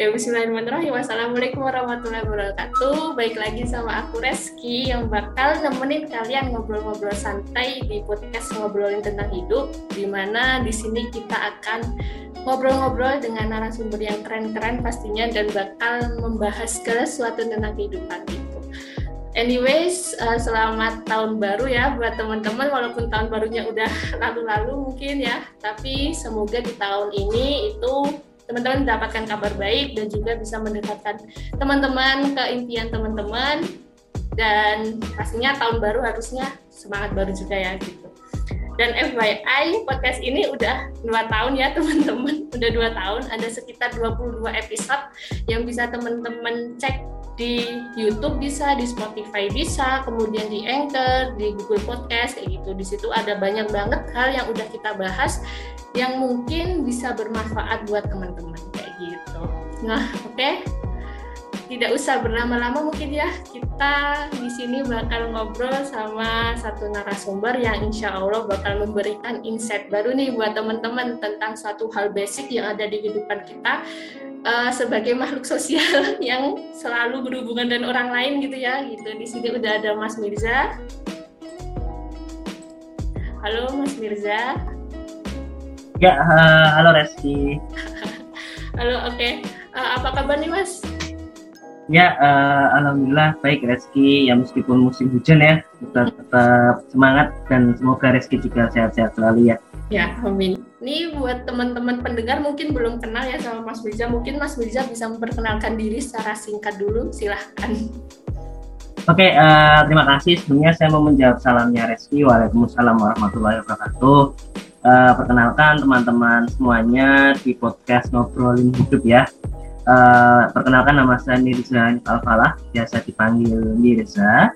Ya, Bismillahirrahmanirrahim. Wassalamualaikum warahmatullahi wabarakatuh. Baik lagi sama aku Reski yang bakal nemenin kalian ngobrol-ngobrol santai di podcast ngobrolin tentang hidup, di mana di sini kita akan ngobrol-ngobrol dengan narasumber yang keren-keren pastinya dan bakal membahas ke sesuatu tentang kehidupan itu. Anyways, uh, selamat tahun baru ya buat teman-teman walaupun tahun barunya udah lalu-lalu mungkin ya, tapi semoga di tahun ini itu teman-teman mendapatkan kabar baik dan juga bisa mendekatkan teman-teman ke impian teman-teman dan pastinya tahun baru harusnya semangat baru juga ya gitu. Dan FYI podcast ini udah dua tahun ya teman-teman, udah dua tahun ada sekitar 22 episode yang bisa teman-teman cek di YouTube bisa, di Spotify bisa, kemudian di Anchor, di Google Podcast kayak gitu. Di situ ada banyak banget hal yang udah kita bahas yang mungkin bisa bermanfaat buat teman-teman kayak gitu. Nah, oke. Okay? Tidak usah berlama-lama mungkin ya. Kita di sini bakal ngobrol sama satu narasumber yang insya Allah bakal memberikan insight baru nih buat teman-teman tentang suatu hal basic yang ada di kehidupan kita uh, sebagai makhluk sosial yang selalu berhubungan dengan orang lain gitu ya. Gitu. Di sini udah ada Mas Mirza. Halo Mas Mirza. Ya uh, halo Reski. Halo oke. Okay. uh, eh, apa kabar nih Mas Ya, uh, alhamdulillah baik Reski. Ya meskipun musim hujan ya, tetap, tetap semangat dan semoga Reski juga sehat-sehat selalu ya. Ya, amin. Ini buat teman-teman pendengar mungkin belum kenal ya sama Mas Mirza. Mungkin Mas Mirza bisa memperkenalkan diri secara singkat dulu, silahkan. Oke, uh, terima kasih. Sebenarnya saya mau menjawab salamnya Reski. Waalaikumsalam warahmatullahi wabarakatuh. Uh, perkenalkan teman-teman semuanya di podcast Ngobrolin Hidup ya. Uh, perkenalkan nama saya Mirza Alfalah, biasa dipanggil Mirza.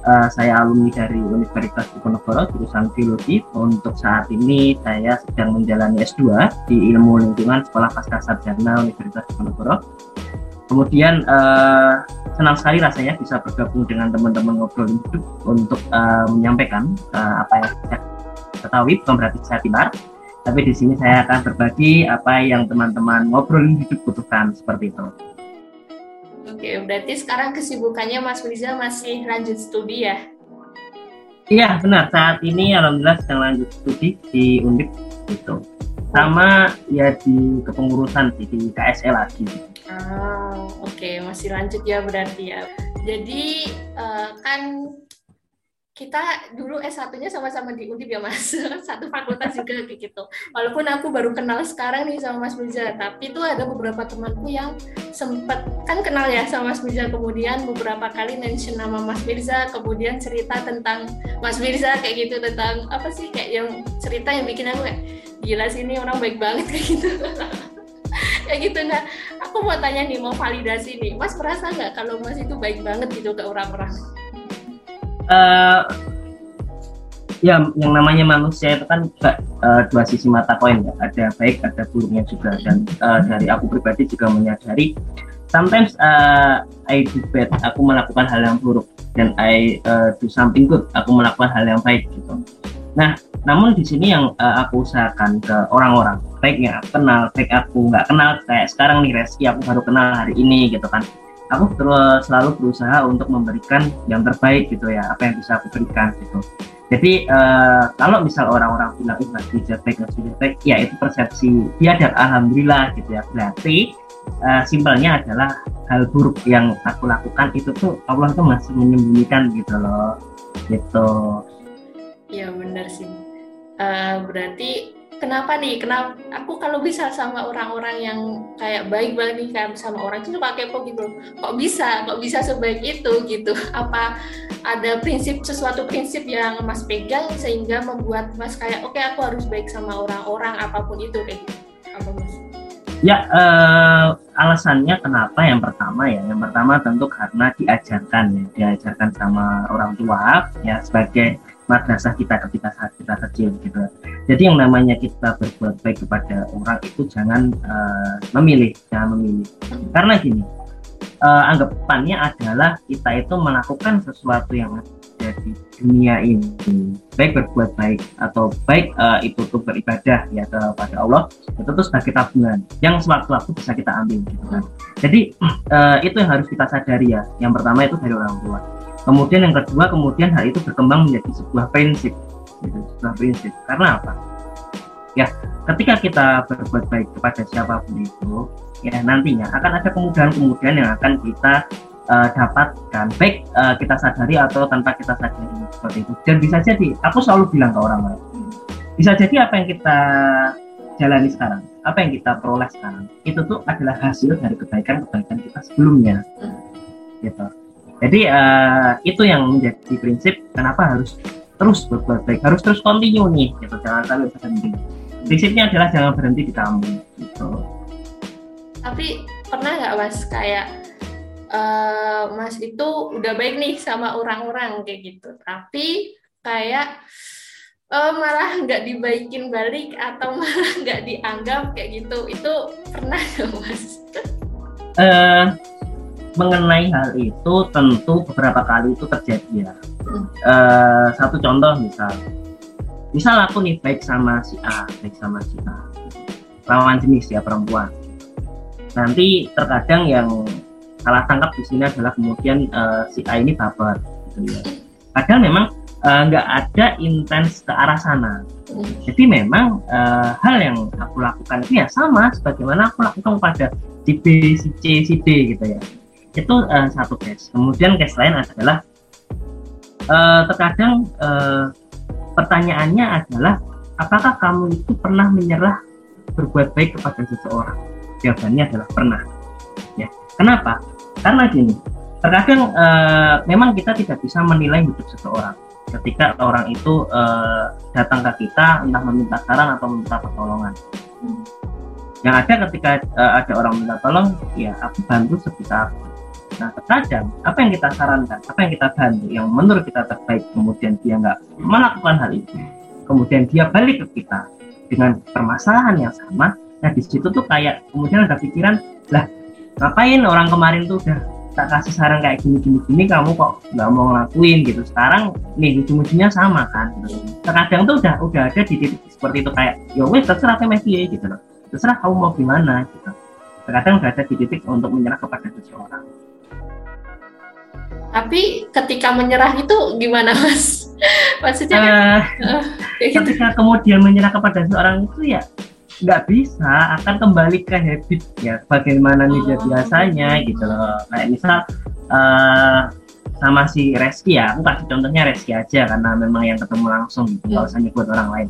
Uh, saya alumni dari Universitas Diponegoro jurusan Biologi. Untuk saat ini saya sedang menjalani S2 di Ilmu Lingkungan Sekolah Pasca Sarjana Universitas Diponegoro. Kemudian uh, senang sekali rasanya bisa bergabung dengan teman-teman ngobrol hidup untuk uh, menyampaikan uh, apa yang saya ketahui, bukan berarti saya pintar, tapi di sini saya akan berbagi apa yang teman-teman ngobrolin hidup butuhkan seperti itu. Oke, berarti sekarang kesibukannya Mas Riza masih lanjut studi ya? Iya, benar. Saat ini alhamdulillah sedang lanjut studi di Undip gitu. Sama ya di kepengurusan di, di KSL lagi. Ah, oke, okay. masih lanjut ya berarti ya. Jadi uh, kan kita dulu S1-nya sama-sama di Undip ya Mas, satu fakultas juga gitu. Walaupun aku baru kenal sekarang nih sama Mas Mirza, tapi itu ada beberapa temanku yang sempat kan kenal ya sama Mas Mirza, kemudian beberapa kali mention nama Mas Mirza, kemudian cerita tentang Mas Mirza kayak gitu tentang apa sih kayak yang cerita yang bikin aku kayak gila sih ini orang baik banget kayak gitu. kayak gitu nah aku mau tanya nih mau validasi nih. Mas merasa nggak kalau mas itu baik banget gitu ke orang-orang uh, ya yang namanya manusia itu kan uh, dua sisi mata koin ya. Ada baik ada buruknya juga. Dan uh, dari aku pribadi juga menyadari sometimes uh, I do bad aku melakukan hal yang buruk. Dan I uh, do something good aku melakukan hal yang baik gitu. Nah namun di sini yang uh, aku usahakan ke orang-orang baik yang aku kenal baik aku nggak kenal kayak sekarang nih Reski aku baru kenal hari ini gitu kan aku terus selalu berusaha untuk memberikan yang terbaik gitu ya apa yang bisa aku berikan gitu. Jadi uh, kalau misal orang-orang bilang ih nggak baik nggak baik ya itu persepsi dia dan alhamdulillah gitu ya. Berarti uh, simpelnya adalah hal buruk yang aku lakukan itu tuh Allah tuh masih menyembunyikan gitu loh. Gitu. Ya benar sih. Uh, berarti kenapa nih? Kenapa? Aku kalau bisa sama orang-orang yang kayak baik banget nih kayak sama orang itu suka kepo gitu. Kok bisa? Kok bisa sebaik itu gitu? Apa ada prinsip sesuatu prinsip yang mas pegang sehingga membuat mas kayak oke okay, aku harus baik sama orang-orang apa pun itu kayak gitu. Apa mas? Ya, uh, alasannya kenapa? Yang pertama ya, yang pertama tentu karena diajarkan ya, diajarkan sama orang tua ya sebagai madrasah kita ketika saat kita kecil gitu. Jadi yang namanya kita berbuat baik kepada orang itu jangan uh, memilih, jangan memilih. Karena gini, uh, anggapannya adalah kita itu melakukan sesuatu yang ada di dunia ini. Baik berbuat baik atau baik uh, itu tuh beribadah ya kepada Allah itu tuh sebagai tabungan. Yang sewaktu-waktu bisa kita ambil gitu kan. Jadi uh, itu yang harus kita sadari ya. Yang pertama itu dari orang tua kemudian yang kedua kemudian hal itu berkembang menjadi sebuah prinsip. Gitu, sebuah prinsip. Karena apa? Ya ketika kita berbuat baik kepada siapa pun itu ya nantinya akan ada kemudahan-kemudahan yang akan kita uh, dapatkan. Baik uh, kita sadari atau tanpa kita sadari seperti itu. Dan bisa jadi aku selalu bilang ke orang lain bisa jadi apa yang kita jalani sekarang apa yang kita peroleh sekarang itu tuh adalah hasil dari kebaikan-kebaikan kita sebelumnya. Gitu jadi uh, itu yang menjadi prinsip kenapa harus terus berbuat baik harus terus continue nih gitu. Jangan sampai berhenti. Prinsipnya adalah jangan berhenti di kamu gitu. Tapi pernah nggak mas kayak uh, mas itu udah baik nih sama orang-orang kayak gitu. Tapi kayak uh, malah nggak dibaikin balik atau malah nggak dianggap kayak gitu. Itu pernah nggak mas? Uh, mengenai hal itu tentu beberapa kali itu terjadi ya. Hmm. Uh, satu contoh misal, misal aku nih baik sama si A, baik sama si A, lawan jenis ya perempuan. Nanti terkadang yang salah tangkap di sini adalah kemudian uh, si A ini baper gitu ya. Padahal memang eh, nggak uh, ada intens ke arah sana. Jadi memang uh, hal yang aku lakukan itu ya sama sebagaimana aku lakukan pada si B, si C, si D gitu ya. Itu uh, satu case. Kemudian case lain adalah uh, terkadang uh, pertanyaannya adalah apakah kamu itu pernah menyerah berbuat baik kepada seseorang? Jawabannya adalah pernah. Ya, Kenapa? Karena gini, terkadang uh, memang kita tidak bisa menilai hidup seseorang. Ketika orang itu uh, datang ke kita, entah meminta saran atau meminta pertolongan. Hmm. Yang ada ketika uh, ada orang minta tolong, ya aku bantu sebisa aku. Nah, terkadang apa yang kita sarankan, apa yang kita bantu, yang menurut kita terbaik, kemudian dia nggak melakukan hal itu, kemudian dia balik ke kita dengan permasalahan yang sama, nah di situ tuh kayak kemudian ada pikiran, lah ngapain orang kemarin tuh udah tak kasih saran kayak gini gini gini kamu kok nggak mau ngelakuin gitu. Sekarang nih ujung-ujungnya sama kan. Terkadang tuh udah udah ada di titik seperti itu kayak ya wes terserah kayak gitu loh. Terserah kamu mau gimana gitu. Terkadang udah ada di titik untuk menyerah kepada seseorang tapi ketika menyerah itu gimana mas? Maksudnya uh, uh, ketika kemudian menyerah kepada seseorang itu ya nggak bisa akan kembali ke habit ya bagaimana nih dia biasanya gitu loh. Kayak misal uh, sama si Reski ya aku kasih contohnya Reski aja karena memang yang ketemu langsung gitu nggak usah nyebut orang lain.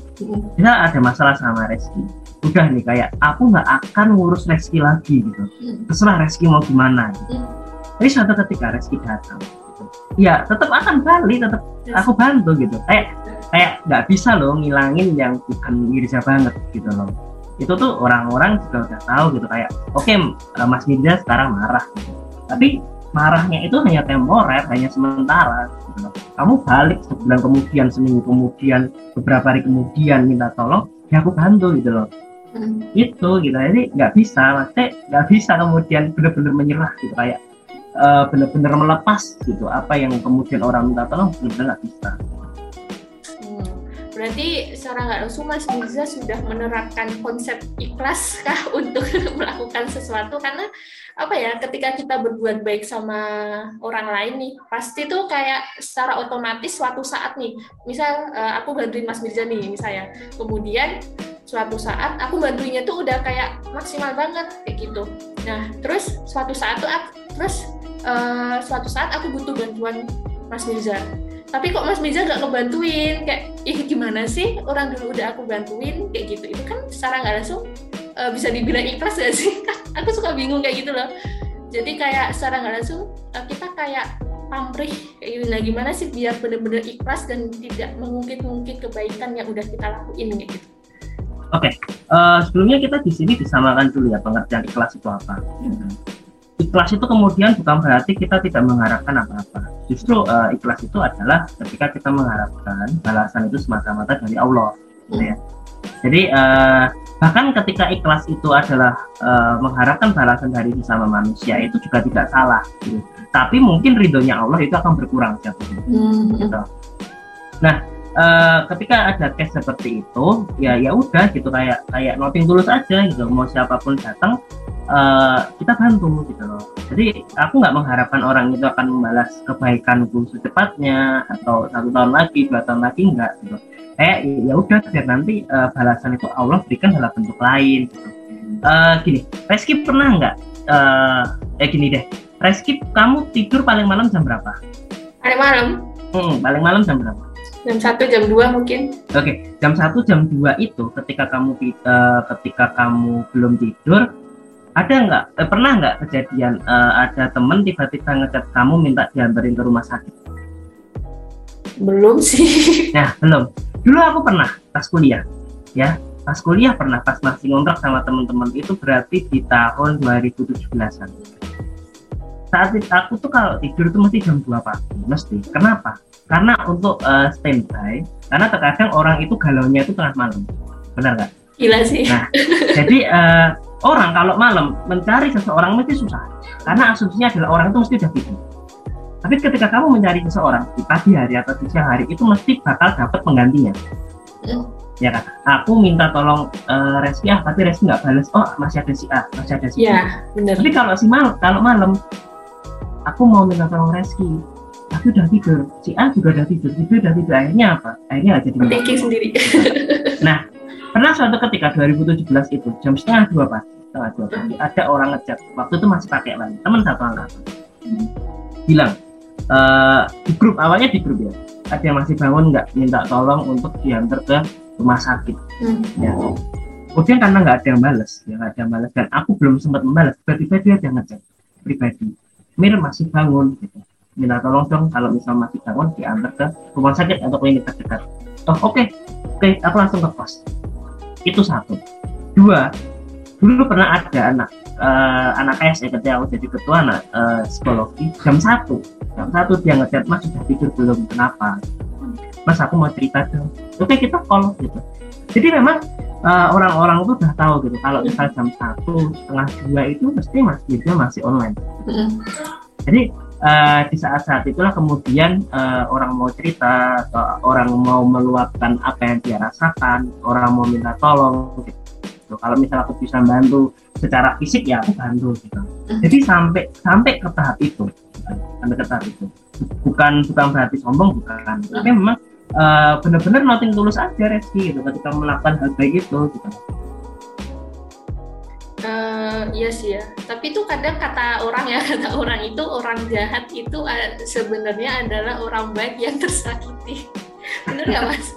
Bisa ada masalah sama Reski udah nih kayak aku nggak akan ngurus Reski lagi gitu. Terserah Reski mau gimana gitu. Tapi suatu ketika Reski datang gitu, ya tetap akan balik tetap aku bantu gitu. Kayak kayak nggak bisa loh ngilangin yang bukan Mirza banget gitu loh. Itu tuh orang-orang juga udah tahu gitu. Kayak oke okay, eh, Mas Mirza sekarang marah gitu. tapi marahnya itu hanya temporer hanya sementara gitu. kamu balik sebulan kemudian seminggu kemudian beberapa hari kemudian minta tolong ya aku bantu gitu loh. Hmm. itu gitu. Jadi nggak bisa maksudnya nggak bisa kemudian benar-benar menyerah gitu. Kayak uh, benar-benar melepas gitu. Apa yang kemudian orang minta tolong benar-benar nggak bisa. Berarti secara nggak langsung Mas Mirza sudah menerapkan konsep ikhlas kah untuk melakukan sesuatu? Karena apa ya ketika kita berbuat baik sama orang lain nih pasti tuh kayak secara otomatis suatu saat nih misal uh, aku bantuin Mas Mirza nih misalnya. Kemudian suatu saat aku bantuinnya tuh udah kayak maksimal banget kayak gitu. Nah terus suatu saat tuh terus uh, suatu saat aku butuh bantuan Mas Mirza. Tapi kok Mas Miza nggak ngebantuin? Kayak ih gimana sih? Orang dulu udah aku bantuin kayak gitu. Itu kan secara nggak langsung uh, bisa dibilang ikhlas gak sih? Aku suka bingung kayak gitu loh. Jadi kayak secara nggak langsung uh, kita kayak pamrih kayak gitu. Nah gimana sih biar benar-benar ikhlas dan tidak mengungkit-ungkit kebaikan yang udah kita lakuin kayak gitu. Oke, okay. uh, eh, sebelumnya kita di sini disamakan dulu ya pengertian ikhlas itu apa. Hmm ikhlas itu kemudian bukan berarti kita tidak mengharapkan apa-apa. Justru uh, ikhlas itu adalah ketika kita mengharapkan balasan itu semata-mata dari Allah, gitu ya. Jadi uh, bahkan ketika ikhlas itu adalah uh, mengharapkan balasan dari sesama manusia itu juga tidak salah gitu. tapi mungkin ridhonya Allah itu akan berkurang jatuhnya hmm. gitu. nah uh, ketika ada case seperti itu ya ya udah gitu kayak kayak noting tulus aja gitu mau siapa pun datang uh, kita bantu gitu loh jadi aku nggak mengharapkan orang itu akan membalas kebaikanku secepatnya atau satu tahun lagi dua tahun lagi enggak gitu kayak ya udah biar nanti uh, balasan itu Allah berikan dalam bentuk lain gitu. Uh, gini, Reski pernah nggak uh, eh gini deh, Reski kamu tidur paling malam jam berapa? Paling malam? Hmm, paling malam jam berapa? Jam satu jam dua mungkin. Oke, okay. jam satu jam dua itu ketika kamu uh, ketika kamu belum tidur ada nggak eh, pernah nggak kejadian uh, ada temen tiba-tiba ngechat kamu minta diantarin ke rumah sakit? Belum sih. Nah, belum dulu aku pernah pas kuliah ya pas kuliah pernah pas masih ngontrak sama teman-teman itu berarti di tahun 2017an saat aku tuh kalau tidur itu mesti jam 2 pagi mesti kenapa karena untuk uh, standby karena terkadang orang itu galaunya itu tengah malam benar nggak gila sih nah jadi uh, orang kalau malam mencari seseorang mesti susah karena asumsinya adalah orang itu mesti udah tidur tapi ketika kamu mencari seseorang di pagi hari atau di siang hari itu mesti bakal dapat penggantinya. Hmm. Ya kan? Aku minta tolong uh, Reski ah, tapi Reski nggak balas. Oh masih ada si A, masih ada si B. Ya, benar. Tapi kalau si malam, kalau malam, aku mau minta tolong Reski, tapi udah tidur. Si A juga udah tidur, tidur udah tidur. Akhirnya apa? Akhirnya aja jadi. Thinking sendiri. nah, pernah suatu ketika 2017 itu jam setengah dua pagi, setengah dua pagi, ada orang ngechat. Waktu itu masih pakai lagi, teman satu angkatan. Hmm. Bilang, uh, di grup awalnya di grup ya ada yang masih bangun nggak minta tolong untuk diantar ke rumah sakit hmm. ya kemudian karena nggak ada yang balas ya nggak ada yang balas dan aku belum sempat membalas tiba-tiba dia ada ngecek pribadi Mir masih bangun gitu. Minta tolong dong kalau misal masih bangun diantar ke rumah sakit atau klinik terdekat. Oh oke. Okay. oke okay, aku langsung ke pos. Itu satu. Dua dulu pernah ada anak uh, anak S ya ketika aku jadi ketua anak uh, psikologi jam satu. Jam satu dia ngechat mas sudah tidur belum? Kenapa? Mas aku mau cerita dong. Oke kita call gitu jadi memang uh, orang-orang tuh udah tahu gitu kalau misal jam satu setengah dua itu pasti mas dia masih online. Jadi uh, di saat-saat itulah kemudian uh, orang mau cerita atau orang mau meluapkan apa yang dia rasakan orang mau minta tolong gitu. kalau misal aku bisa bantu secara fisik ya aku bantu gitu. Jadi sampai sampai ke tahap itu sampai ke tahap itu. Bukan bukan berarti sombong bukan. Tapi memang uh, benar-benar noting tulus aja Reski gitu ketika melakukan hal baik itu gitu Uh, iya sih ya. Tapi itu kadang kata orang ya, kata orang itu orang jahat itu uh, sebenarnya adalah orang baik yang tersakiti. Benar nggak mas?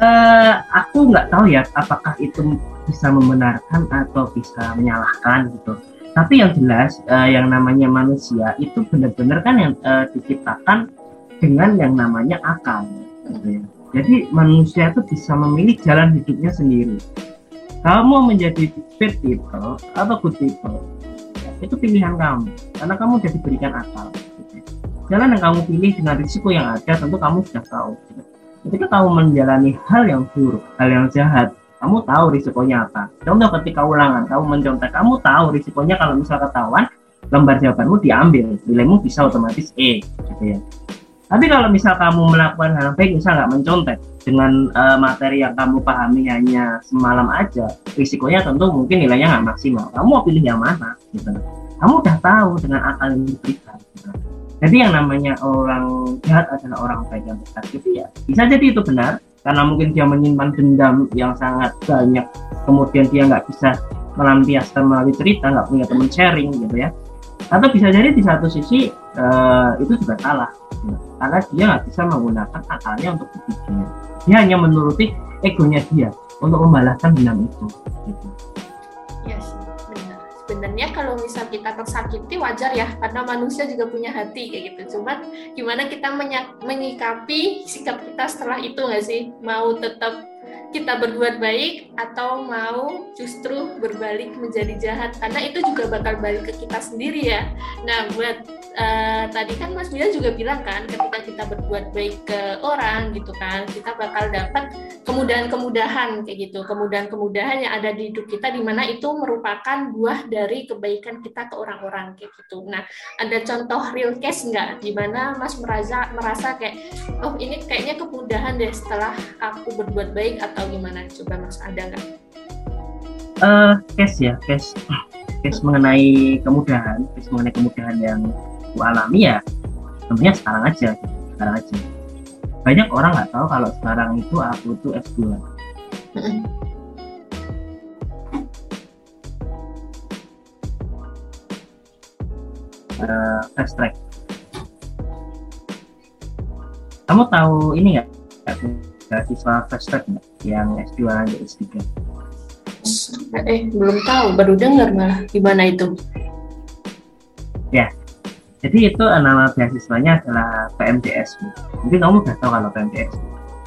uh, aku nggak tahu ya apakah itu bisa membenarkan atau bisa menyalahkan gitu tapi yang jelas uh, yang namanya manusia itu benar-benar kan yang uh, diciptakan dengan yang namanya akal gitu ya. jadi manusia itu bisa memilih jalan hidupnya sendiri kamu menjadi bad people atau good people itu pilihan kamu karena kamu sudah diberikan akal gitu. jalan yang kamu pilih dengan risiko yang ada tentu kamu sudah tahu gitu. ketika kamu menjalani hal yang buruk hal yang jahat kamu tahu risikonya apa. Contoh ketika ulangan, kamu mencontek, kamu tahu risikonya kalau misal ketahuan, lembar jawabanmu diambil, nilaimu bisa otomatis E, gitu ya. Tapi kalau misal kamu melakukan hal baik, misal nggak mencontek dengan uh, materi yang kamu pahami hanya semalam aja, risikonya tentu mungkin nilainya nggak maksimal. Kamu mau pilih yang mana? Gitu. Kamu udah tahu dengan akal yang diberikan. Gitu. Jadi yang namanya orang jahat adalah orang baik yang besar gitu ya. Bisa jadi itu benar, karena mungkin dia menyimpan dendam yang sangat banyak kemudian dia nggak bisa melampiaskan melalui cerita nggak punya teman sharing gitu ya atau bisa jadi di satu sisi uh, itu juga salah karena dia nggak bisa menggunakan akalnya untuk berpikir dia hanya menuruti egonya dia untuk membalaskan dendam itu. Gitu sebenarnya kalau misal kita tersakiti wajar ya. Karena manusia juga punya hati kayak gitu. Cuman gimana kita menyikapi sikap kita setelah itu nggak sih? Mau tetap kita berbuat baik atau mau justru berbalik menjadi jahat? Karena itu juga bakal balik ke kita sendiri ya. Nah buat uh, tadi kan Mas Bila juga bilang kan ketika kita berbuat baik ke orang gitu kan kita bakal dapat kemudahan-kemudahan kayak gitu. Kemudahan-kemudahan yang ada di hidup kita di mana itu merupakan buah dari kebaikan kita ke orang-orang kayak gitu. Nah ada contoh real case nggak? Di mana Mas merasa merasa kayak oh ini kayaknya kemudahan deh setelah aku berbuat baik atau gimana? Coba Mas ada nggak? Uh, case ya case. Case mengenai kemudahan case mengenai kemudahan yang aku alami ya tentunya sekarang aja sekarang aja. Banyak orang nggak tahu kalau sekarang itu aku tuh S2 uh, fast track. Kamu tahu ini nggak? Siswa fast track gak? yang S2 lanjut S3 eh belum tahu baru dengar malah. Gimana itu jadi itu nama beasiswanya adalah PMDS. Mungkin kamu udah tahu kalau PMDS.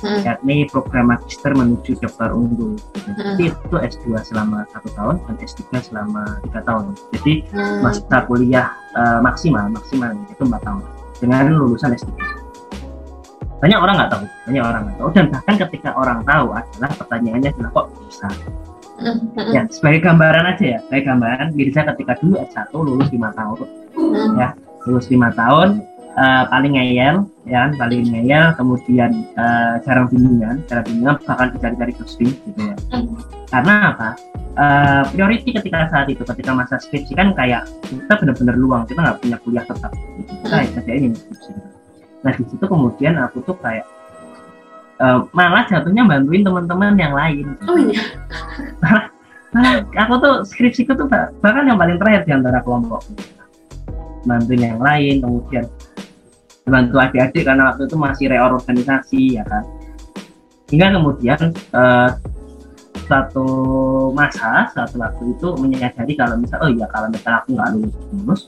Hmm. yakni program magister menuju dokter unggul. Hmm. Jadi itu S2 selama satu tahun dan S3 selama tiga tahun. Jadi hmm. masa kuliah uh, maksimal maksimal itu empat tahun dengan lulusan S3. Banyak orang nggak tahu, banyak orang nggak tahu dan bahkan ketika orang tahu adalah pertanyaannya adalah kok bisa. Hmm. Ya sebagai gambaran aja ya, sebagai gambaran Mirza ketika dulu S1 lulus lima tahun, hmm. ya lulus lima tahun uh, paling ngeyel ya kan paling ngeyel kemudian uh, jarang bimbingan jarang bimbingan bahkan dicari-cari ghosting gitu ya. Hmm. karena apa? Uh, priority ketika saat itu ketika masa skripsi kan kayak kita benar-benar luang kita nggak punya kuliah tetap. Gitu. kita kerja ini skripsi. Nah di situ kemudian aku tuh kayak uh, malah jatuhnya bantuin teman-teman yang lain. Oh iya. Nah, aku tuh skripsiku tuh bahkan yang paling terakhir di antara kelompok bantu yang lain kemudian bantu adik-adik karena waktu itu masih reorganisasi ya kan hingga kemudian uh, satu masa satu waktu itu menyadari kalau misal oh iya kalau misal aku nggak lulus lulus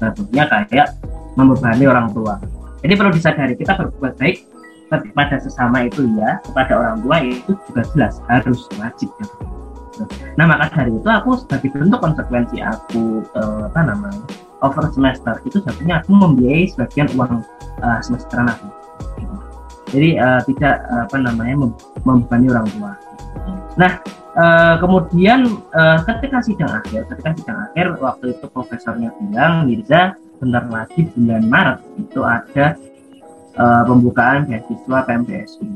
tentunya kayak membebani orang tua jadi perlu disadari kita berbuat baik kepada sesama itu ya kepada orang tua itu juga jelas harus wajib ya. nah maka dari itu aku sebagai bentuk konsekuensi aku uh, apa namanya over semester itu satunya aku membiayai sebagian uang uh, semesteran aku. Gitu. jadi uh, tidak uh, apa namanya membebani orang tua. Nah uh, kemudian uh, ketika sidang akhir ketika sidang akhir waktu itu profesornya bilang Mirza bentar lagi bulan Maret itu ada uh, pembukaan beasiswa PMDSU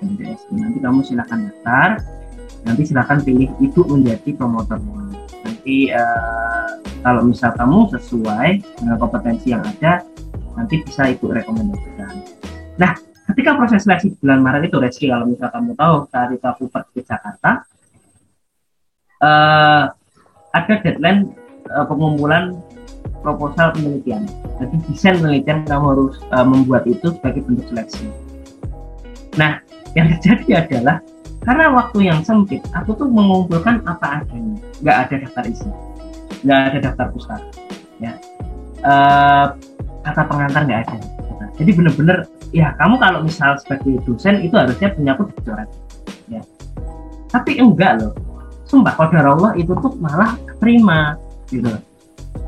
PMDSU nanti kamu silakan daftar nanti silakan pilih ibu menjadi promotornya nanti uh, kalau misal kamu sesuai dengan kompetensi yang ada nanti bisa ibu rekomendasikan. Nah ketika proses seleksi bulan Maret itu Reski kalau misal kamu tahu pergi ke Jakarta uh, ada deadline uh, pengumpulan proposal penelitian. Jadi desain penelitian kamu harus uh, membuat itu sebagai bentuk seleksi. Nah yang terjadi adalah karena waktu yang sempit aku tuh mengumpulkan apa adanya. Nggak ada daftar isi. Nggak ada daftar pustaka ya. Uh, kata pengantar nggak ada. Jadi bener-bener ya kamu kalau misal sebagai dosen itu harusnya punya dicoret ya. Tapi enggak loh. Sumpah kalau Allah itu tuh malah terima gitu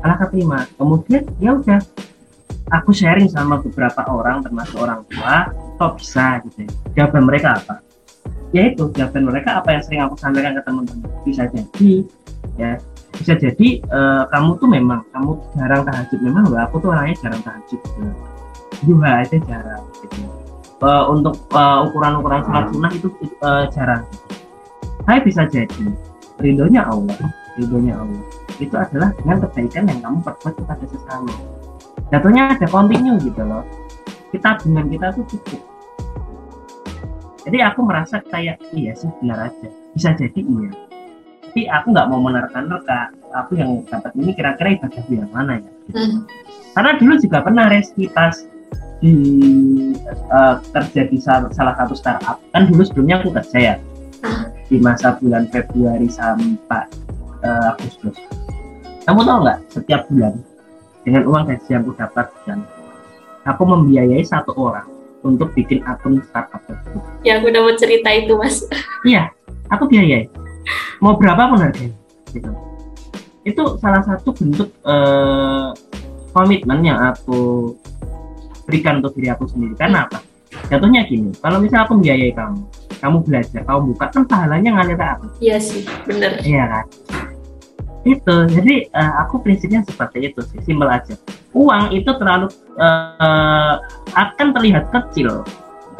malah keterima. Kemudian ya udah. Aku sharing sama beberapa orang termasuk orang tua kok bisa gitu ya. Jawaban mereka apa ya itu jawaban mereka apa yang sering aku sampaikan ke teman-teman. Bisa jadi ya. Bisa jadi uh, kamu tuh memang kamu jarang tahajud. Memang loh aku tuh orangnya jarang tahajud gitu. dua aja jarang gitu. uh, untuk uh, ukuran-ukuran sholat sunnah itu uh, jarang. Saya bisa jadi ridhonya Allah ridhonya Allah. Itu adalah dengan kebaikan yang kamu perbuat kepada sesama. Jatuhnya ada kontinu gitu loh. Kita dengan kita tuh cukup jadi aku merasa kayak iya sih benar aja. Bisa jadi iya. Tapi aku nggak mau menerka-nerka aku yang dapat ini kira-kira ibadah yang mana ya? Gitu. hmm. karena dulu juga pernah reski pas di uh, kerja di salah, salah satu startup. Kan dulu sebelumnya aku kerja ya? Hmm. di masa bulan Februari sampai uh, Agustus. Kamu tahu nggak setiap bulan dengan uang gaji yang aku dapatkan aku membiayai satu orang untuk bikin akun startup tersebut. Ya, aku udah mau cerita itu, Mas. Iya, aku biayai. Mau berapa pun harganya. Gitu. Itu salah satu bentuk uh, komitmen yang aku berikan untuk diri aku sendiri karena apa contohnya gini kalau misalnya aku membiayai kamu kamu belajar kamu buka kan pahalanya ngalir ke aku iya sih bener iya kan itu jadi uh, aku prinsipnya seperti itu sih. Simpel aja. Uang itu terlalu uh, akan terlihat kecil.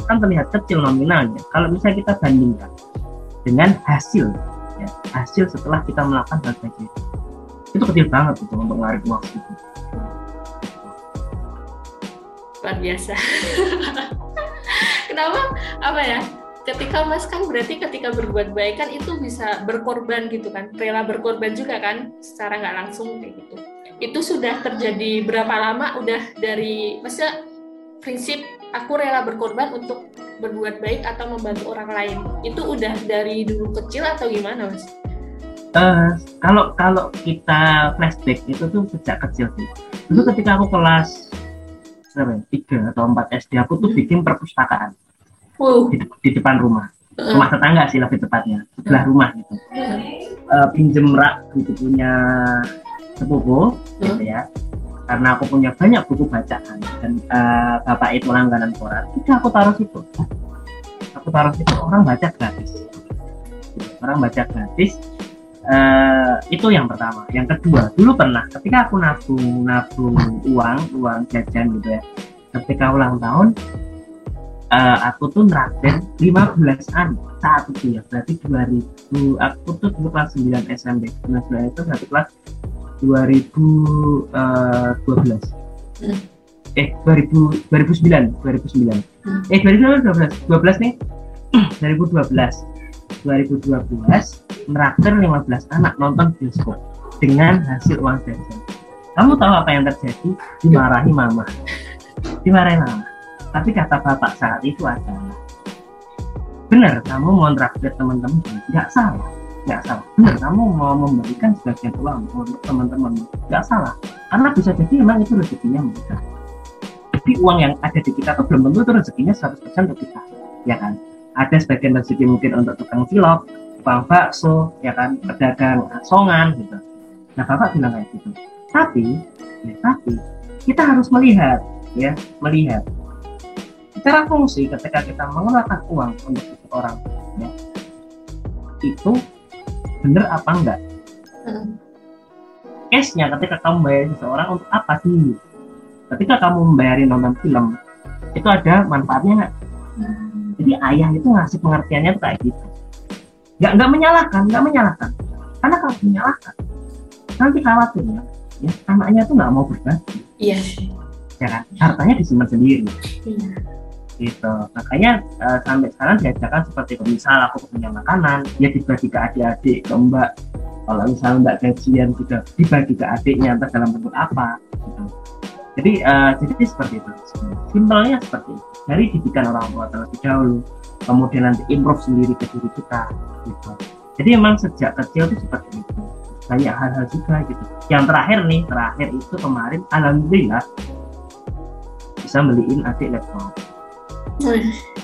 Akan terlihat kecil nominalnya. Kalau misalnya kita bandingkan dengan hasil ya, hasil setelah kita melakukan hal itu itu kecil banget itu untuk menarik uang itu luar biasa. Kenapa? Apa ya ketika mas kan berarti ketika berbuat baik kan itu bisa berkorban gitu kan. Rela berkorban juga kan secara nggak langsung kayak gitu. Itu sudah terjadi berapa lama? Udah dari masa prinsip aku rela berkorban untuk berbuat baik atau membantu orang lain. Itu udah dari dulu kecil atau gimana mas? Uh, kalau kalau kita flashback itu tuh sejak kecil sih. Itu ketika aku kelas ya, tiga atau empat SD aku tuh bikin perpustakaan uh. di, di depan rumah. Rumah tetangga sih lebih tepatnya sebelah rumah gitu. Uh, pinjem rak gitu punya sepupu gitu ya. Karena aku punya banyak buku bacaan dan uh, bapak itu langganan koran itu aku taruh situ. Aku taruh situ orang baca gratis. Orang baca gratis. Uh, itu yang pertama. Yang kedua, dulu pernah ketika aku nabung nabung uang uang jajan gitu ya. Ketika ulang tahun, uh, aku tuh neraktir 15-an saat itu ya. Berarti 2000 aku tuh dulu kelas 9 SMP. 19 itu berarti kelas 2012. Hmm. Eh 2000 2009 2009. Hmm. Eh 2012 12 nih. 2012 2012 meraktir 15 anak nonton bioskop dengan hasil uang jajan. Kamu tahu apa yang terjadi? Dimarahi mama. Dimarahi mama. Tapi kata bapak saat itu adalah, benar kamu mau traktir teman-teman, nggak salah, nggak salah. Benar kamu mau memberikan sebagian uang untuk teman-teman, nggak salah. Karena bisa jadi memang itu rezekinya mereka. Tapi uang yang ada di kita tuh belum tentu itu rezekinya 100% untuk kita, ya kan? Ada sebagian rezeki mungkin untuk tukang cilok, tukang bakso ya kan pedagang asongan gitu nah bapak bilang kayak gitu tapi ya tapi kita harus melihat ya melihat secara fungsi ketika kita mengeluarkan uang untuk seseorang ya itu benar apa enggak? Hmm. case-nya ketika kamu bayar seseorang untuk apa sih? Ketika kamu membayarin nonton film itu ada manfaatnya nggak hmm. jadi ayah itu ngasih pengertiannya tuh kayak gitu. Nggak nggak menyalahkan nggak menyalahkan. Karena kalau menyalahkan nanti khawatirnya ya. Anaknya tuh nggak mau berbagi. Iya ya kan? Hartanya disimpan sendiri. Iya gitu. Makanya uh, sampai sekarang diajarkan seperti itu. Misal aku punya makanan ya dibagi ke adik-adik ke mbak? Kalau misalnya mbak gajian juga dibagi ke adiknya entah dalam bentuk apa gitu. jadi uh, jadi seperti itu. Simpelnya seperti itu. Dari didikan orang tua terlebih dahulu kemudian nanti improve sendiri ke diri kita gitu. Jadi emang sejak kecil tuh seperti itu. Banyak hal-hal juga gitu. Yang terakhir nih terakhir itu kemarin alhamdulillah bisa beliin adik laptop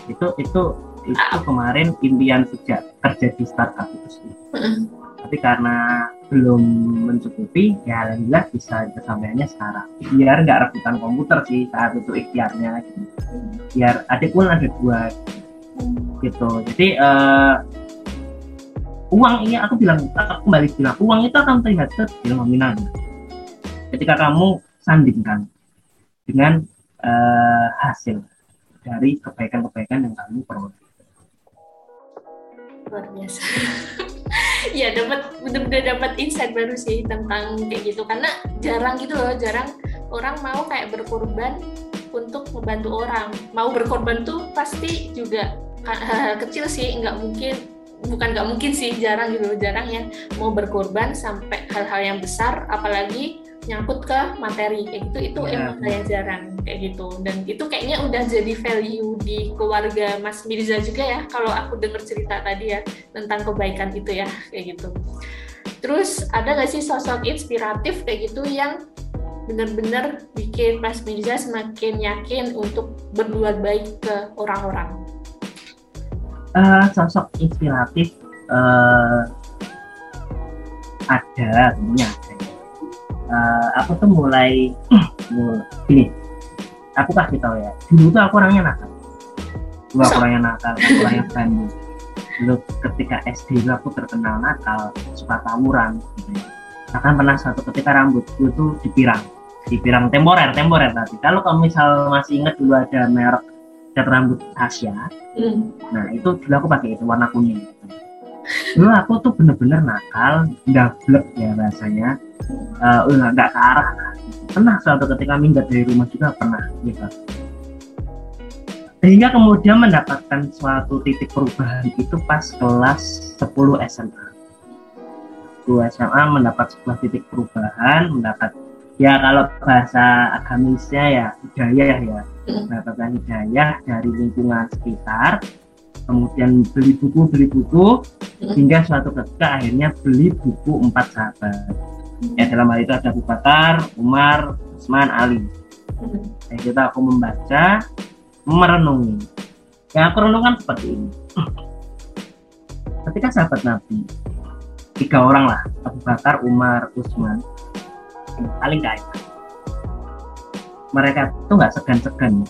itu itu itu kemarin impian sejak kerja di startup itu sih. Tapi karena belum mencukupi ya alhamdulillah bisa kesampaiannya sekarang. Biar nggak rebutan komputer sih saat itu ikhtiarnya gitu. biar adik pun ada dua gitu. Jadi uh, uang ini aku bilang aku kembali bilang uang itu akan terlihat kecil nominalnya. Ketika kamu sandingkan dengan uh, hasil dari kebaikan-kebaikan yang kamu peroleh. Luar biasa. Ya dapat benar-benar dapat insight baru sih tentang kayak gitu. Karena jarang gitu loh jarang orang mau kayak berkorban untuk membantu orang. Mau berkorban tuh pasti juga hal-hal kecil sih nggak mungkin bukan nggak mungkin sih jarang gitu jarang yang mau berkorban sampai hal-hal yang besar apalagi nyangkut ke materi kayak gitu. Itu yeah. emang yang jarang kayak gitu. Dan itu kayaknya udah jadi value di keluarga Mas Mirza juga ya kalau aku dengar cerita tadi ya tentang kebaikan itu ya kayak gitu. Terus ada nggak sih sosok inspiratif kayak gitu yang benar-benar bikin Mas Mirza semakin yakin untuk berbuat baik ke orang-orang? Uh, sosok inspiratif uh, ada tentunya ada uh, aku tuh mulai Gini, aku kasih tahu ya. Dulu tuh aku orangnya nakal. Dulu aku orangnya nakal, aku orangnya bandel. Dulu ketika SD itu aku terkenal nakal, suka tawuran. Gitu. ya. Bahkan pernah suatu ketika rambutku tuh dipirang, dipirang temporer, temporer tadi. Kalau kamu misal masih ingat dulu ada merek cat rambut Asia, Hmm. Nah itu dulu aku pakai itu warna kuning. Dulu aku tuh bener-bener nakal, gablek ya rasanya, uh, nggak ke arah. Pernah suatu ketika minggat dari rumah juga pernah gitu. Sehingga kemudian mendapatkan suatu titik perubahan itu pas kelas 10 SMA. 10 SMA mendapat sebuah titik perubahan, mendapat ya kalau bahasa agamisnya ya hidayah ya mendapatkan hidayah dari lingkungan sekitar kemudian beli buku beli buku hingga suatu ketika akhirnya beli buku empat sahabat. Ya dalam hal itu ada Abu Bakar, Umar, Utsman, Ali. Ya kita aku membaca merenungi. Yang aku renungkan seperti ini. Ketika sahabat Nabi tiga orang lah Abu Bakar, Umar, Utsman yang paling kaya mereka tuh nggak segan-segan.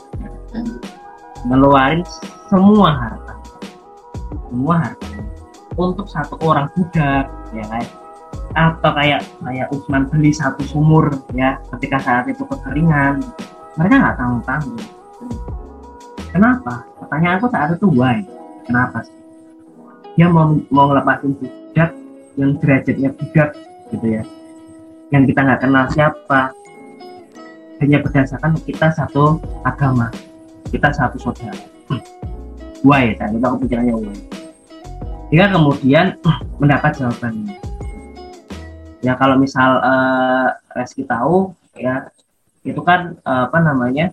Ngeluarin semua harta semua. Untuk satu orang budak ya kan atau kayak kayak Usman beli satu sumur ya ketika saat itu kekeringan. Mereka nggak tanggung tanggung kenapa? Pertanyaan aku saat itu why? Kenapa sih? Dia mau mau ngelepasin budak yang derajatnya budak gitu ya. Yang kita nggak kenal siapa. Hanya berdasarkan kita satu agama kita satu saudara why? Saat itu aku pikirannya why. Hingga kemudian mendapat jawabannya ya kalau misal uh, Reski tahu ya itu kan uh, apa namanya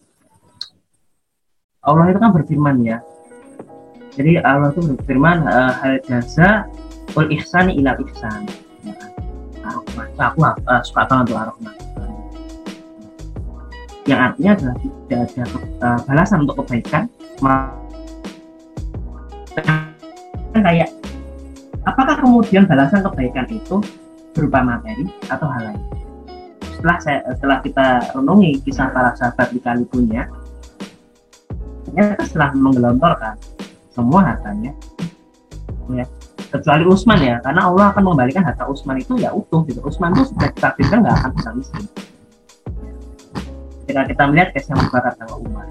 Allah itu kan berfirman ya. Jadi Allah itu berfirman uh, hal jasa ul ihsani ila ihsan. Ya? Ar-Rahman. aku uh, suka banget tuh Ar-Rahman. Yang artinya adalah tidak ada uh, balasan untuk kebaikan kayak apakah kemudian balasan kebaikan itu berupa materi atau hal lain? Setelah saya setelah kita renungi kisah para sahabat di kali punya ternyata setelah menggelontorkan semua hartanya ya kecuali Usman ya karena Allah akan mengembalikan harta Usman itu ya utuh gitu. Usman itu sudah ditakdirkan nggak akan bisa miskin. Ketika kita melihat kisah Abu Bakar sama Umar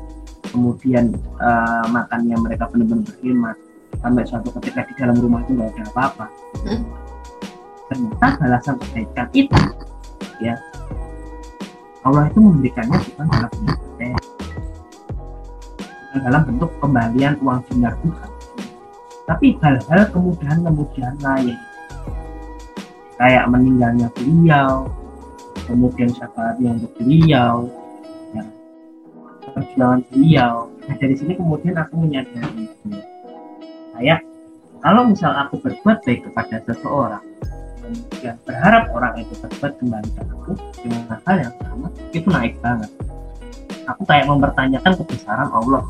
kemudian uh, makannya mereka benar-benar berkhidmat sampai suatu ketika di dalam rumah itu nggak ada apa-apa. Hmm. ternyata balasan kebaikan itu ya. Allah itu memberikannya bukan dalam bentuk bukan dalam bentuk kembalian uang dinar bukan tapi hal-hal kemudahan-kemudahan lain. Kayak meninggalnya beliau kemudian syafaatnya untuk beliau ya, perjuangan beliau. Nah dari sini kemudian aku menyadari kayak kalau misal aku berbuat baik kepada seseorang dan berharap orang itu berbuat kembali ke aku dengan hal yang sama itu naik banget. Aku kayak mempertanyakan kebesaran Allah.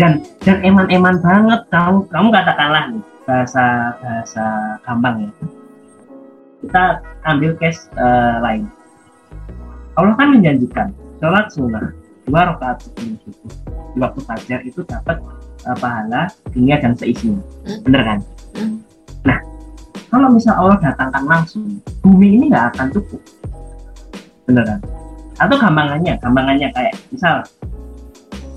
Dan dan eman-eman banget kamu kamu katakanlah nih bahasa bahasa gampang ya. Kita ambil case uh, lain. Allah kan menjanjikan sholat sunnah dua rakaat sebelum subuh. Di waktu fajar itu dapat uh, pahala dunia dan seisinya Hmm. bener kan? Hmm. nah kalau misal Allah datangkan langsung bumi ini nggak akan cukup. Bener kan? Atau gampangannya gampangannya kayak misal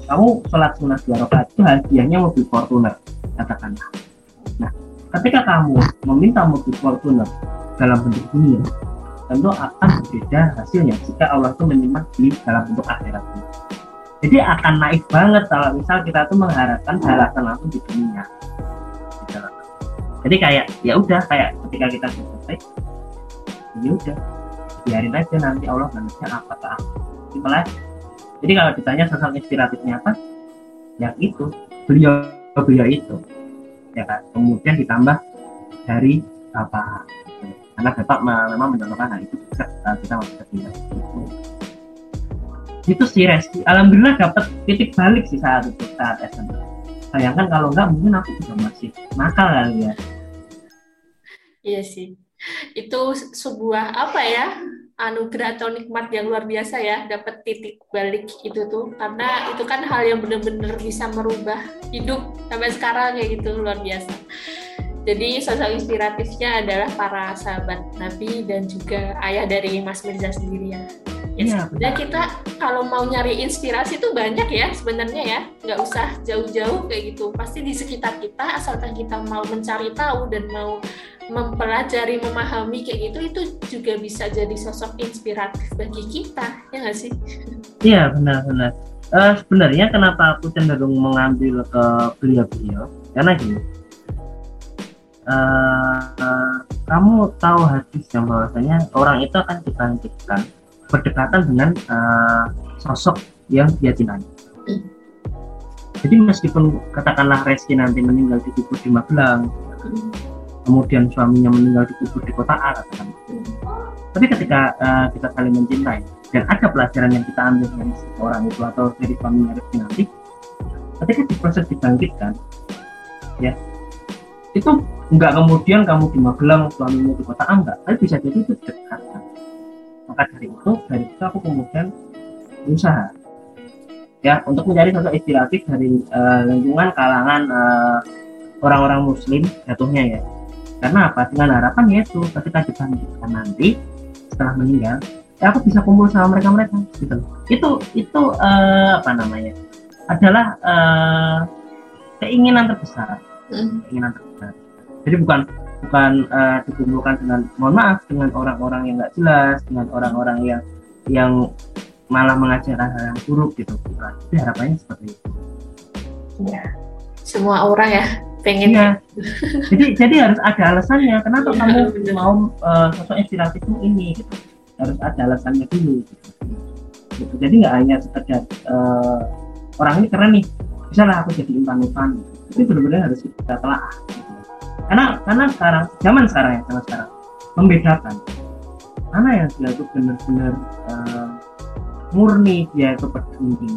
kamu sholat sunnah dua rakaat itu hadiahnya mobil Fortuner katakanlah. Nah ketika kamu meminta mobil Fortuner dalam bentuk dunia tentu akan berbeda hasilnya jika Allah itu menyimpan di dalam bentuk akhirat jadi akan naik banget kalau misal kita tuh mengharapkan balasan langsung di dunia. Gitu jadi kayak ya udah kayak ketika kita selesai ya udah biarin aja nanti Allah balasnya apa ke aja. jadi kalau ditanya sosok inspiratifnya apa? Ya itu beliau beliau itu. Ya kan? Kemudian ditambah dari bapak. Karena bapak me- memang mencontohkan hal itu saat kita masih itu itu sih Reski alhamdulillah dapat titik balik sih saat itu saat SMA sayangkan kalau enggak mungkin aku juga masih nakal kali ya Iya sih. Itu sebuah apa ya? anugerah atau nikmat yang luar biasa ya dapat titik balik itu tuh karena itu kan hal yang benar-benar bisa merubah hidup sampai sekarang kayak gitu luar biasa jadi sosok inspiratifnya adalah para sahabat Nabi dan juga ayah dari Mas Mirza sendiri ya. Ya, ya kita kalau mau nyari inspirasi itu banyak ya sebenarnya ya, nggak usah jauh-jauh kayak gitu. Pasti di sekitar kita asalkan kita mau mencari tahu dan mau mempelajari, memahami kayak gitu, itu juga bisa jadi sosok inspiratif bagi kita, ya nggak sih? Iya benar-benar. Uh, eh, sebenarnya kenapa aku cenderung mengambil ke beliau-beliau? Karena gini, uh, uh, kamu tahu hadis yang bahwasanya orang itu akan dibangkitkan berdekatan dengan uh, sosok yang dia cintai. Jadi meskipun katakanlah Reski nanti meninggal di kubur di Magelang, kemudian suaminya meninggal dikubur di kota A katakan tapi ketika uh, kita saling mencintai dan ada pelajaran yang kita ambil dari orang itu atau dari suaminya Rizky nanti ketika di proses dibangkitkan ya itu enggak kemudian kamu di Magelang suamimu di kota enggak. Tapi bisa jadi itu dekat. Maka dari itu dari itu aku kemudian berusaha. Ya untuk mencari sosok inspiratif dari uh, lingkungan kalangan uh, orang-orang muslim jatuhnya ya. Karena apa? Dengan harapan yaitu ketika dibangkitkan nanti setelah meninggal ya aku bisa kumpul sama mereka mereka gitu itu itu uh, apa namanya? Adalah uh, keinginan terbesar. Hmm. keinginan terbesar jadi bukan bukan uh, dikumpulkan dengan mohon maaf dengan orang-orang yang nggak jelas dengan orang-orang yang yang malah mengajar hal yang buruk gitu bukan tapi harapannya seperti itu ya semua orang ya pengen ya. jadi jadi harus ada alasannya kenapa ya, kamu bener. mau uh, sosok inspiratifmu ini gitu. harus ada alasannya dulu gitu. gitu. jadi nggak hanya sekedar uh, orang ini keren nih bisa lah aku jadi impan-impan itu benar-benar harus kita telah. Karena karena sekarang zaman sekarang ya zaman sekarang membedakan mana yang dia itu benar-benar uh, murni dia itu peduli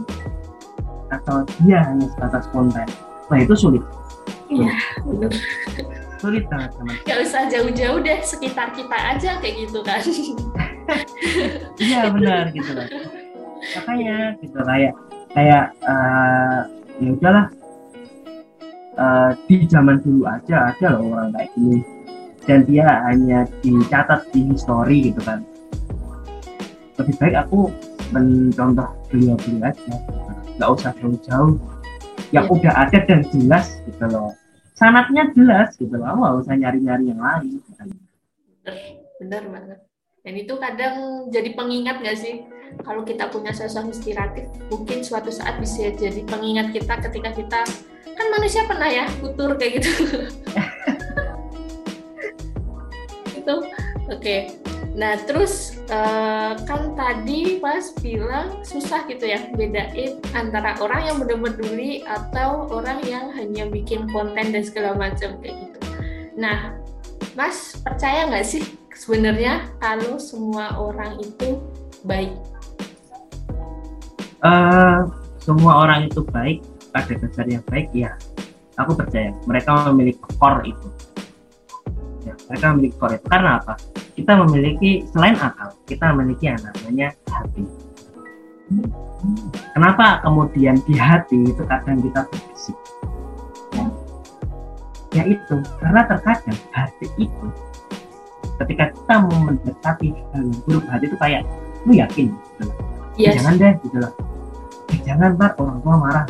atau dia hanya sebatas konten nah itu sulit Iya, benar. Sulit banget teman. Gak usah jauh-jauh deh, sekitar kita aja kayak gitu kan. iya benar gitu loh. Makanya gitu kayak kayak uh, ya udahlah uh, di zaman dulu aja ada loh orang kayak gini. Dan dia hanya dicatat di histori gitu kan. Lebih baik aku mencontoh beliau-beliau aja. Nggak usah jauh-jauh. Yang ya. udah ada dan jelas gitu loh. Sanatnya jelas gitu loh. Nggak usah nyari-nyari yang lain. Benar banget. Dan itu kadang jadi pengingat nggak sih? Kalau kita punya sosok inspiratif mungkin suatu saat bisa jadi pengingat kita ketika kita kan manusia pernah ya futur kayak gitu itu oke okay. Nah, terus uh, kan tadi Mas bilang susah gitu ya bedain antara orang yang benar-benar peduli atau orang yang hanya bikin konten dan segala macam kayak gitu. Nah, Mas percaya nggak sih sebenarnya kalau semua orang itu baik? Uh, semua orang itu baik, pada dasarnya baik ya. Aku percaya mereka memiliki core itu. Ya, mereka memiliki core itu karena apa? kita memiliki selain akal kita memiliki yang namanya hati kenapa kemudian di hati itu kadang kita berbisik ya, itu karena terkadang hati itu ketika kita mau mendekati hal buruk hati itu kayak lu yakin gitu loh. Yes. jangan deh gitu loh eh, jangan ntar orang tua marah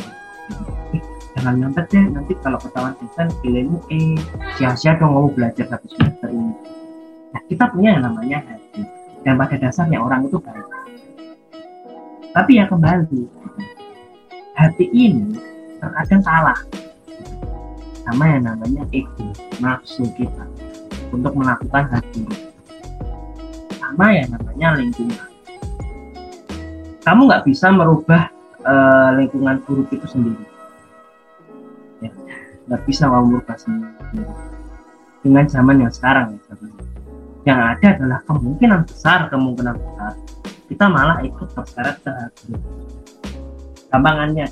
jangan nyontek deh nanti kalau ketahuan setan nilaimu eh sia-sia dong mau belajar satu semester ini Nah, kita punya yang namanya hati. Dan pada dasarnya orang itu baik. Tapi ya kembali, hati ini terkadang salah. Sama yang namanya ego, nafsu kita untuk melakukan hal buruk. Sama yang namanya lingkungan. Kamu nggak bisa merubah uh, lingkungan buruk itu sendiri. Ya, nggak bisa merubah sendiri. Dengan zaman yang sekarang ya, yang ada adalah kemungkinan besar kemungkinan besar kita malah ikut terseret ke gampangannya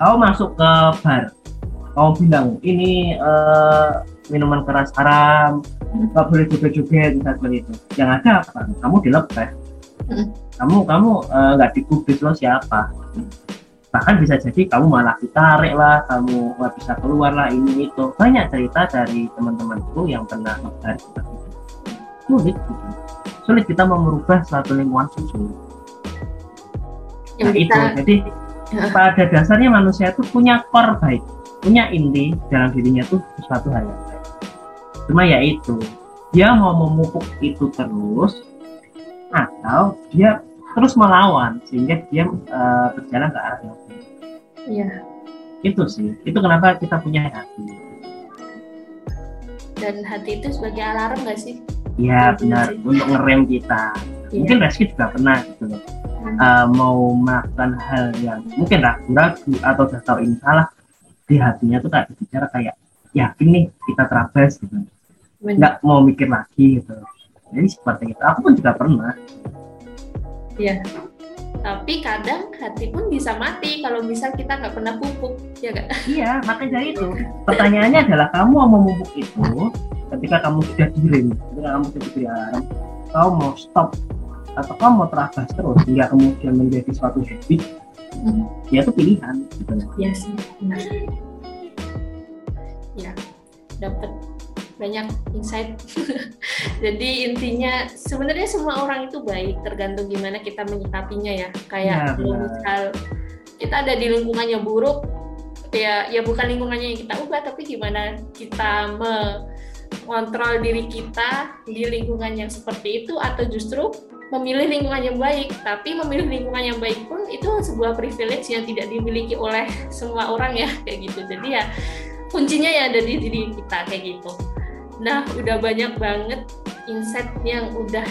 kau masuk ke bar kau bilang ini uh, minuman keras haram nggak boleh bisa seperti itu. Yang ada apa? Kamu dilepeh. Hmm. kamu kamu eh, nggak uh, digubris lo siapa bahkan bisa jadi kamu malah ditarik lah kamu nggak bisa keluar lah ini itu. Banyak cerita dari teman-temanku yang pernah mencari seperti itu. Sulit gitu. sulit kita mau merubah suatu lingkungan sulit nah, itu. jadi ya. pada dasarnya manusia itu punya core baik punya inti dalam dirinya tuh sesuatu hal yang baik. Cuma ya itu dia mau memupuk itu terus atau dia terus melawan sehingga dia uh, berjalan ke arah yang baik. Iya. Itu sih. Itu kenapa kita punya hati. Dan hati itu sebagai alarm nggak sih? Iya benar sih. untuk ngerem kita. Ya. Mungkin Reski juga pernah gitu loh. Hmm. Uh, mau melakukan hal yang mungkin ragu-ragu atau sudah tahu ini salah di hatinya tuh tak bicara kayak yakin nih kita terabas gitu nggak mau mikir lagi gitu jadi seperti itu aku pun juga pernah iya. Tapi kadang hati pun bisa mati kalau bisa kita nggak pernah pupuk ya nggak? Iya makanya dari itu. Pertanyaannya adalah kamu mau memupuk itu ketika kamu sudah direm ketika kamu sudah dilarang kamu mau stop atau kamu mau terabas terus hingga kemudian menjadi suatu habit hmm. ya itu pilihan gitu. Ya sih benar. Ya dapat banyak insight. Jadi intinya sebenarnya semua orang itu baik, tergantung gimana kita menyikapinya ya. Kayak ya, kalau misal kita ada di lingkungannya buruk, ya ya bukan lingkungannya yang kita ubah, tapi gimana kita mengontrol diri kita di lingkungan yang seperti itu atau justru memilih lingkungan yang baik, tapi memilih lingkungan yang baik pun itu sebuah privilege yang tidak dimiliki oleh semua orang ya kayak gitu. Jadi ya kuncinya ya ada di diri kita kayak gitu. Nah, udah banyak banget insight yang udah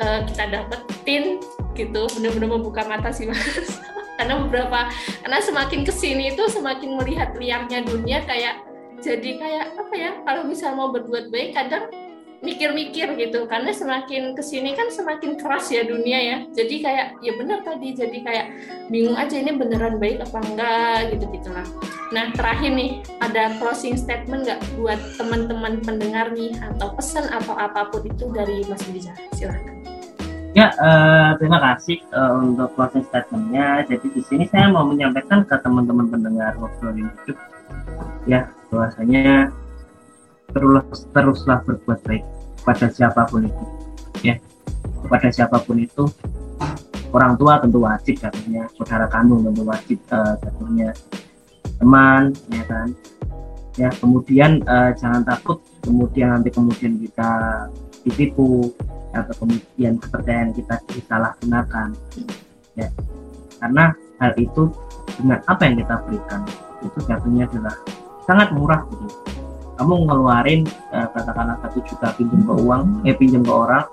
uh, kita dapetin gitu, bener-bener membuka mata sih mas. karena beberapa, karena semakin ke sini itu semakin melihat liarnya dunia kayak jadi kayak apa ya? Kalau misal mau berbuat baik, kadang mikir-mikir gitu. Karena semakin ke sini kan semakin keras ya dunia ya. Jadi kayak ya benar tadi. Jadi kayak bingung aja ini beneran baik apa enggak gitu gitulah. Nah terakhir nih ada closing statement nggak buat teman-teman pendengar nih? Atau pesan atau apa pun itu dari Mas Biza silahkan Ya, uh, terima kasih uh, untuk closing statementnya. Jadi di sini saya mau menyampaikan ke teman-teman pendengar ngobrolin hidup, ya bahwasanya terus teruslah berbuat baik pada siapa pun itu ya. Kepada siapa pun itu orang tua tentu wajib katanya. Saudara kandung tentu wajib uh, teman ya kan. Ya kemudian uh, jangan takut kemudian nanti kemudian kita ditipu atau kemudian kepercayaan kita disalahgunakan ya. Karena hal itu dengan apa yang kita berikan itu jatuhnya adalah sangat murah gitu kamu ngeluarin uh, katakanlah satu juta pinjam ke uang eh pinjam ke orang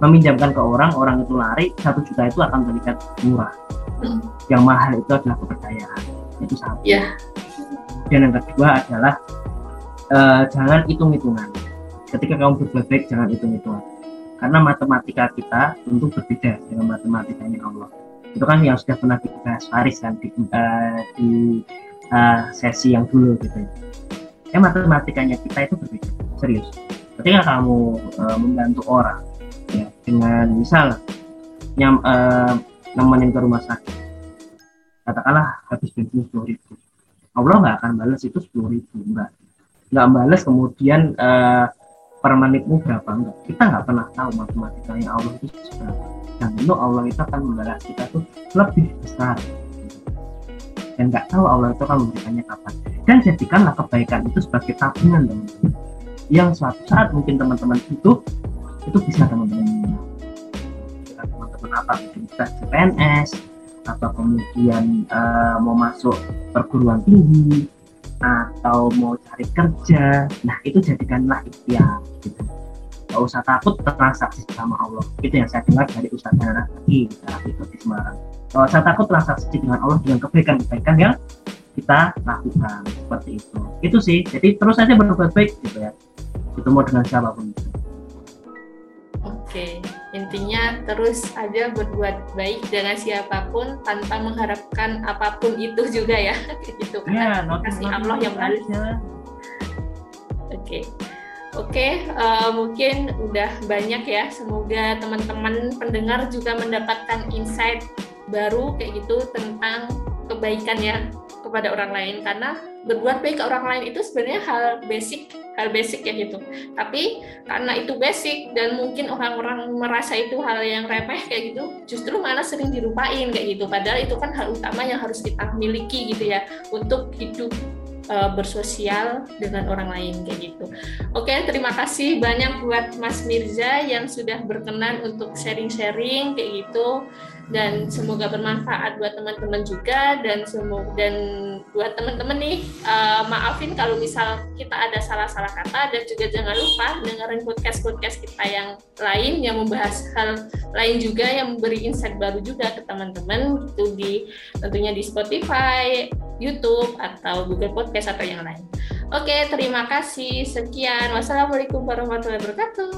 meminjamkan ke orang orang itu lari satu juta itu akan terlihat murah. Hmm. yang mahal itu adalah kepercayaan. Itu satu. Yeah. dan yang kedua adalah uh, jangan hitung hitungan ketika kamu berbuat baik jangan hitung hitungan karena matematika kita tentu berbeda dengan matematikanya Allah. Itu kan yang sudah pernah dibahas Faris kan di, uh, di uh, sesi yang dulu gitu ya matematikanya kita itu berbeda. Serius. Ketika kamu uh, membantu orang ya dengan misal nyam uh, nemenin ke rumah sakit katakanlah habis bensin sepuluh ribu Allah nggak akan balas itu sepuluh ribu enggak nggak balas kemudian uh, per menitmu berapa enggak kita nggak pernah tahu matematikanya Allah itu seberapa. Dan itu Allah itu akan membalas kita tuh lebih besar dan nggak tahu Allah itu akan memberikannya kapan. Dan jadikanlah kebaikan itu sebagai tabungan teman-teman. Yang suatu saat mungkin teman-teman itu itu bisa teman-teman. Teman-teman apa mungkin bisa PNS atau kemudian uh, mau masuk perguruan tinggi atau mau cari kerja. Nah itu jadikanlah ikhtiar gitu. Gak usah takut transaksi sama Allah. Itu yang saya dengar dari Ustadz Hara di itu di Semarang gak usah takut transaksi dengan Allah dengan kebaikan-kebaikan yang kita lakukan. Seperti itu. Itu sih. Jadi terus saja berbuat baik gitu ya. Itu mau dengan siapa pun itu. Oke. Intinya terus aja berbuat baik dengan siapa pun tanpa mengharapkan apa pun itu juga ya. Gitu ya, kasih Allah yang balas. oke. Oke, uh, mungkin udah banyak ya. Semoga teman-teman pendengar juga mendapatkan insight baru kayak gitu tentang kebaikan ya kepada orang lain. Karena berbuat baik ke orang lain itu sebenarnya hal basic hal basic ya gitu. Tapi karena itu basic dan mungkin orang-orang merasa itu hal yang remeh kayak gitu justru malah sering dirupain kayak gitu. Padahal itu kan hal utama yang harus kita miliki gitu ya untuk hidup uh, bersosial dengan orang lain kayak gitu. Oke, terima kasih banyak buat Mas Mirza yang sudah berkenan untuk sharing-sharing kayak gitu dan semoga bermanfaat buat teman-teman juga dan semoga dan buat teman-teman nih uh, maafin kalau misal kita ada salah-salah kata dan juga jangan lupa dengerin podcast-podcast kita yang lain yang membahas hal lain juga yang memberi insight baru juga ke teman-teman itu di tentunya di Spotify, YouTube atau Google Podcast atau yang lain. Oke, terima kasih. Sekian. Wassalamualaikum warahmatullahi wabarakatuh.